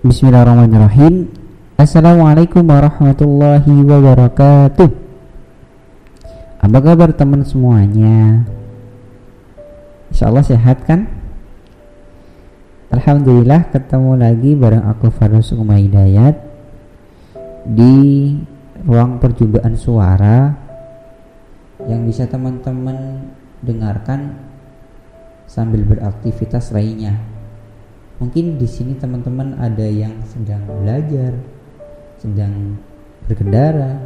Bismillahirrahmanirrahim. Assalamualaikum warahmatullahi wabarakatuh. Apa kabar teman semuanya? Insya Allah sehat kan? Alhamdulillah ketemu lagi bareng aku Farus Umaydayat Di ruang perjumpaan suara Yang bisa teman-teman dengarkan sambil beraktivitas lainnya Mungkin di sini teman-teman ada yang sedang belajar, sedang berkendara,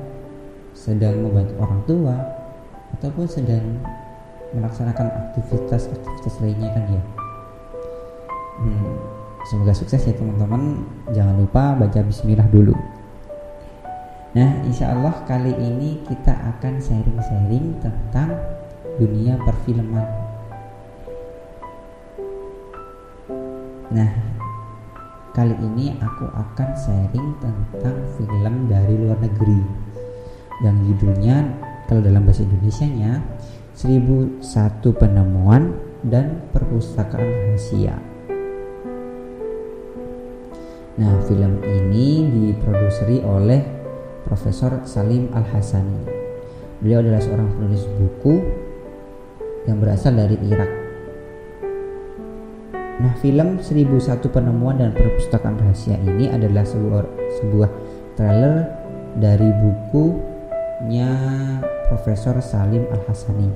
sedang membantu orang tua, ataupun sedang melaksanakan aktivitas-aktivitas lainnya kan ya. Hmm, semoga sukses ya teman-teman. Jangan lupa baca Bismillah dulu. Nah, insya Allah kali ini kita akan sharing-sharing tentang dunia perfilman Nah, kali ini aku akan sharing tentang film dari luar negeri yang judulnya kalau dalam bahasa Indonesia-nya 1001 penemuan dan perpustakaan rahasia. Nah, film ini diproduseri oleh Profesor Salim Al-Hasani. Beliau adalah seorang penulis buku yang berasal dari Irak Nah, film 1001 Penemuan dan Perpustakaan Rahasia ini adalah sebuah sebuah trailer dari bukunya Profesor Salim Al-Hasani.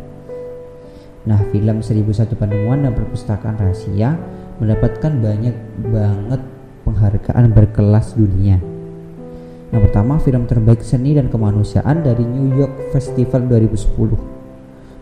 Nah, film 1001 Penemuan dan Perpustakaan Rahasia mendapatkan banyak banget penghargaan berkelas dunia. Yang pertama, film terbaik seni dan kemanusiaan dari New York Festival 2010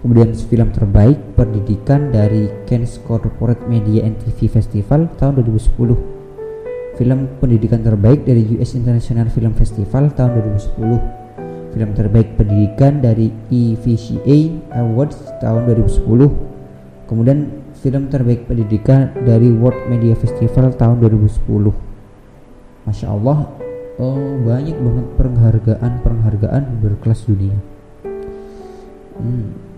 kemudian film terbaik pendidikan dari Cannes Corporate Media and TV Festival tahun 2010 film pendidikan terbaik dari US International Film Festival tahun 2010 film terbaik pendidikan dari EVCA Awards tahun 2010 kemudian film terbaik pendidikan dari World Media Festival tahun 2010 Masya Allah oh, banyak banget penghargaan-penghargaan berkelas dunia. Hmm.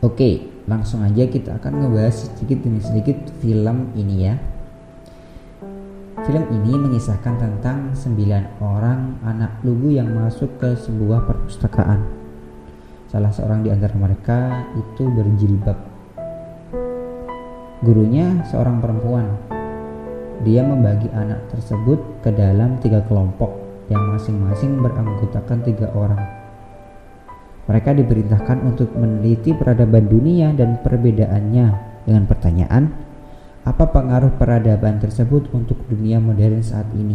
Oke, langsung aja kita akan ngebahas sedikit demi sedikit film ini ya. Film ini mengisahkan tentang sembilan orang anak lugu yang masuk ke sebuah perpustakaan. Salah seorang di antara mereka itu berjilbab. Gurunya seorang perempuan. Dia membagi anak tersebut ke dalam tiga kelompok yang masing-masing beranggotakan tiga orang. Mereka diperintahkan untuk meneliti peradaban dunia dan perbedaannya dengan pertanyaan, apa pengaruh peradaban tersebut untuk dunia modern saat ini?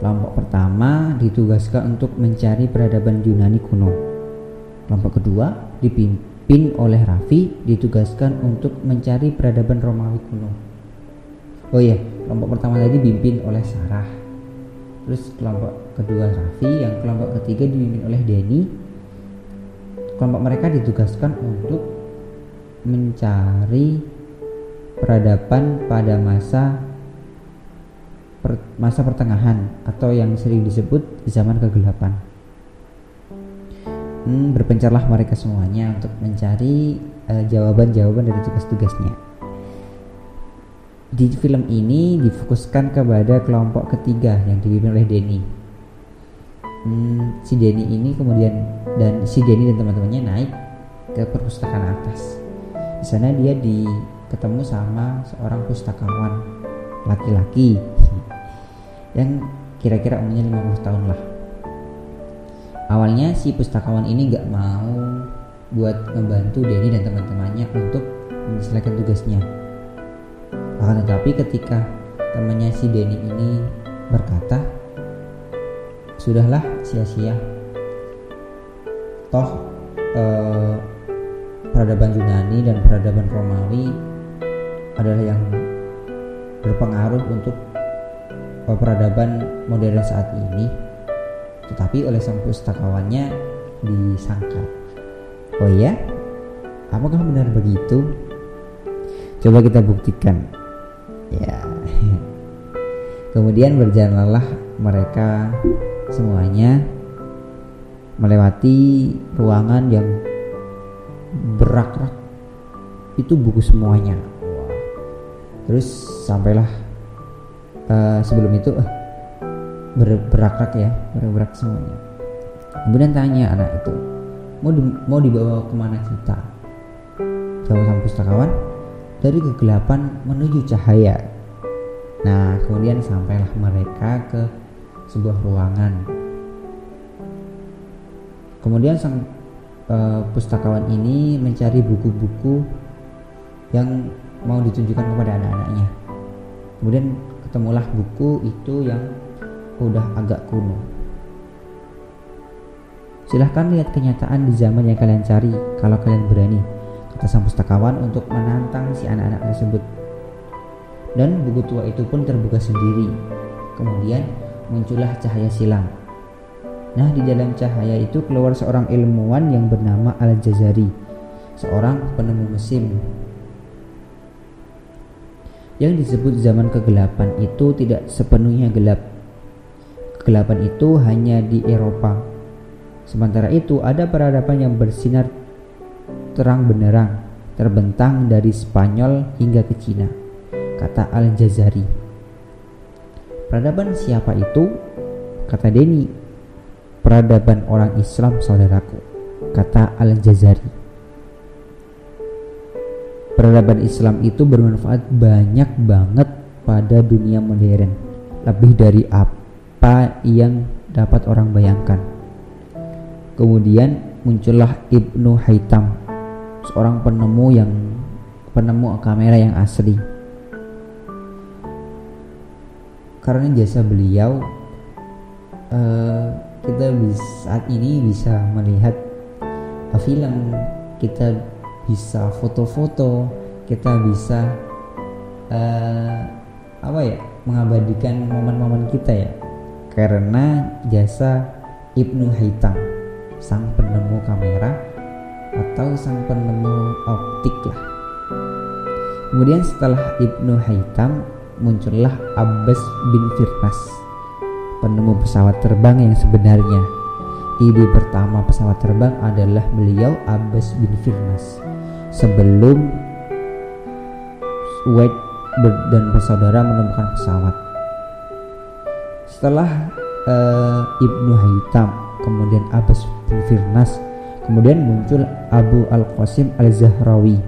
Kelompok pertama ditugaskan untuk mencari peradaban Yunani kuno. Kelompok kedua dipimpin oleh Raffi ditugaskan untuk mencari peradaban Romawi kuno. Oh iya, kelompok pertama tadi dipimpin oleh Sarah terus kelompok kedua Raffi yang kelompok ketiga dipimpin oleh Denny. Kelompok mereka ditugaskan untuk mencari peradaban pada masa per, masa pertengahan atau yang sering disebut zaman kegelapan. Hmm, berpencarlah mereka semuanya untuk mencari uh, jawaban-jawaban dari tugas-tugasnya di film ini difokuskan kepada kelompok ketiga yang dipimpin oleh Denny. Hmm, si Denny ini kemudian dan si Denny dan teman-temannya naik ke perpustakaan atas. Di sana dia di ketemu sama seorang pustakawan laki-laki yang kira-kira umurnya 50 tahun lah. Awalnya si pustakawan ini nggak mau buat ngebantu Denny dan teman-temannya untuk menyelesaikan tugasnya akan tetapi ketika temannya si Denny ini berkata, sudahlah sia-sia. Toh eh, peradaban Yunani dan peradaban Romawi adalah yang berpengaruh untuk eh, peradaban modern saat ini. Tetapi oleh sang pustakawannya disangkal. Oh iya? Apakah benar begitu? Coba kita buktikan ya. Kemudian berjalanlah mereka semuanya melewati ruangan yang berak-rak. Itu buku semuanya. Terus sampailah uh, sebelum itu uh, ber berakrak ya bergerak semuanya. Kemudian tanya anak itu mau di, mau dibawa ke mana kita? Jawab sang pustakawan dari kegelapan menuju cahaya. Nah kemudian sampailah mereka ke sebuah ruangan. Kemudian sang uh, pustakawan ini mencari buku-buku yang mau ditunjukkan kepada anak-anaknya. Kemudian ketemulah buku itu yang udah agak kuno. Silahkan lihat kenyataan di zaman yang kalian cari kalau kalian berani kata sang pustakawan untuk menantang si anak-anak tersebut dan buku tua itu pun terbuka sendiri kemudian muncullah cahaya silam Nah, di dalam cahaya itu keluar seorang ilmuwan yang bernama Al-Jazari, seorang penemu mesin yang disebut zaman kegelapan itu tidak sepenuhnya gelap. Kegelapan itu hanya di Eropa. Sementara itu ada peradaban yang bersinar terang benderang, terbentang dari Spanyol hingga ke Cina, kata Al-Jazari. Peradaban siapa itu? Kata Denny. Peradaban orang Islam saudaraku, kata Al-Jazari peradaban Islam itu bermanfaat banyak banget pada dunia modern lebih dari apa yang dapat orang bayangkan kemudian muncullah Ibnu Haitam seorang penemu yang penemu kamera yang asli. Karena jasa beliau uh, kita bisa, saat ini bisa melihat film. Kita bisa foto-foto kita bisa uh, apa ya mengabadikan momen-momen kita ya. Karena jasa Ibnu Haitam sang penemu kamera atau sang penemu optik lah. Kemudian setelah Ibnu Haitam muncullah Abbas bin Firnas penemu pesawat terbang yang sebenarnya. Ide pertama pesawat terbang adalah beliau Abbas bin Firnas. Sebelum White dan bersaudara menemukan pesawat. Setelah uh, Ibnu Haitam, kemudian Abbas bin Firnas, kemudian muncul Abu Al-Qasim Al-Zahrawi,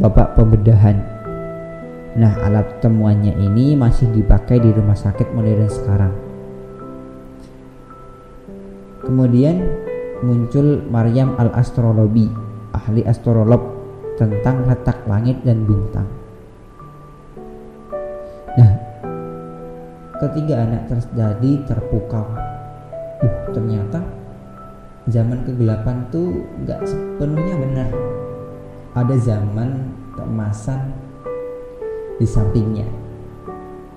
bapak pembedahan. Nah, alat temuannya ini masih dipakai di rumah sakit modern sekarang. Kemudian muncul Maryam Al-Astrolobi, ahli astrolog tentang letak langit dan bintang. Nah, ketiga anak terjadi terpukau. Uh, ternyata zaman kegelapan tuh gak sepenuhnya benar. Ada zaman keemasan di sampingnya.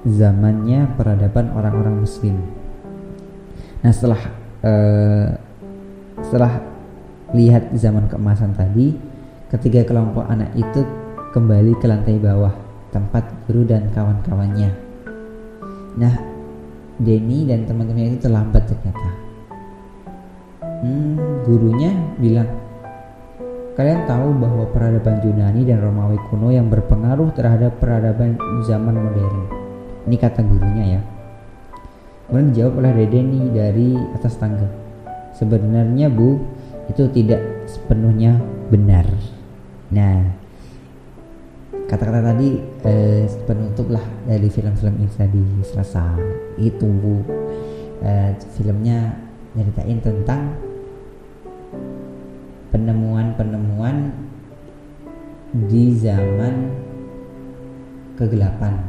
Zamannya peradaban orang-orang muslim. Nah, setelah uh, setelah lihat zaman keemasan tadi, Ketiga kelompok anak itu kembali ke lantai bawah, tempat guru dan kawan-kawannya. Nah, Denny dan teman-temannya itu terlambat ternyata. Hmm, gurunya bilang, kalian tahu bahwa peradaban Yunani dan Romawi kuno yang berpengaruh terhadap peradaban zaman modern. Ini kata gurunya ya. Kemudian dijawab oleh Denny dari atas tangga. Sebenarnya bu, itu tidak sepenuhnya benar. Nah, kata-kata tadi eh, penutup lah dari film-film ini tadi selesai. Itu bu, eh, filmnya nyeritain tentang penemuan-penemuan di zaman kegelapan.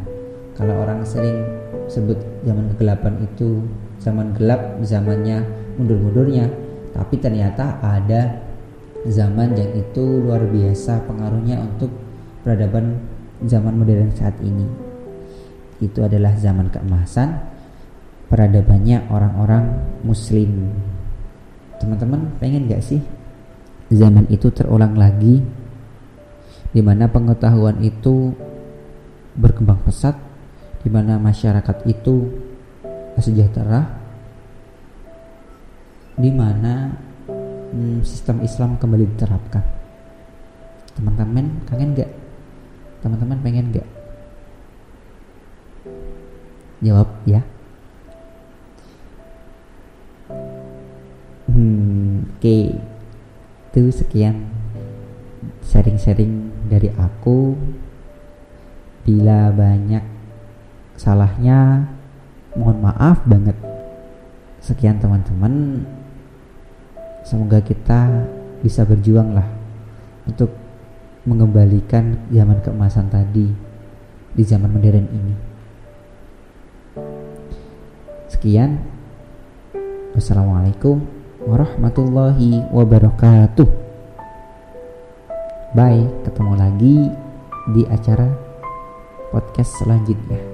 Kalau orang sering sebut zaman kegelapan itu zaman gelap, zamannya mundur-mundurnya, tapi ternyata ada zaman yang itu luar biasa pengaruhnya untuk peradaban zaman modern saat ini. Itu adalah zaman keemasan peradabannya orang-orang muslim. Teman-teman pengen gak sih zaman itu terulang lagi di mana pengetahuan itu berkembang pesat, di mana masyarakat itu sejahtera, di mana hmm, sistem Islam kembali diterapkan. Teman-teman kangen gak? Teman-teman pengen gak? jawab ya hmm, oke okay. Itu sekian sharing-sharing dari aku. Bila banyak salahnya mohon maaf banget. Sekian teman-teman. Semoga kita bisa berjuang lah untuk mengembalikan zaman keemasan tadi di zaman modern ini. Sekian. Wassalamualaikum warahmatullahi wabarakatuh Bye, ketemu lagi di acara podcast selanjutnya.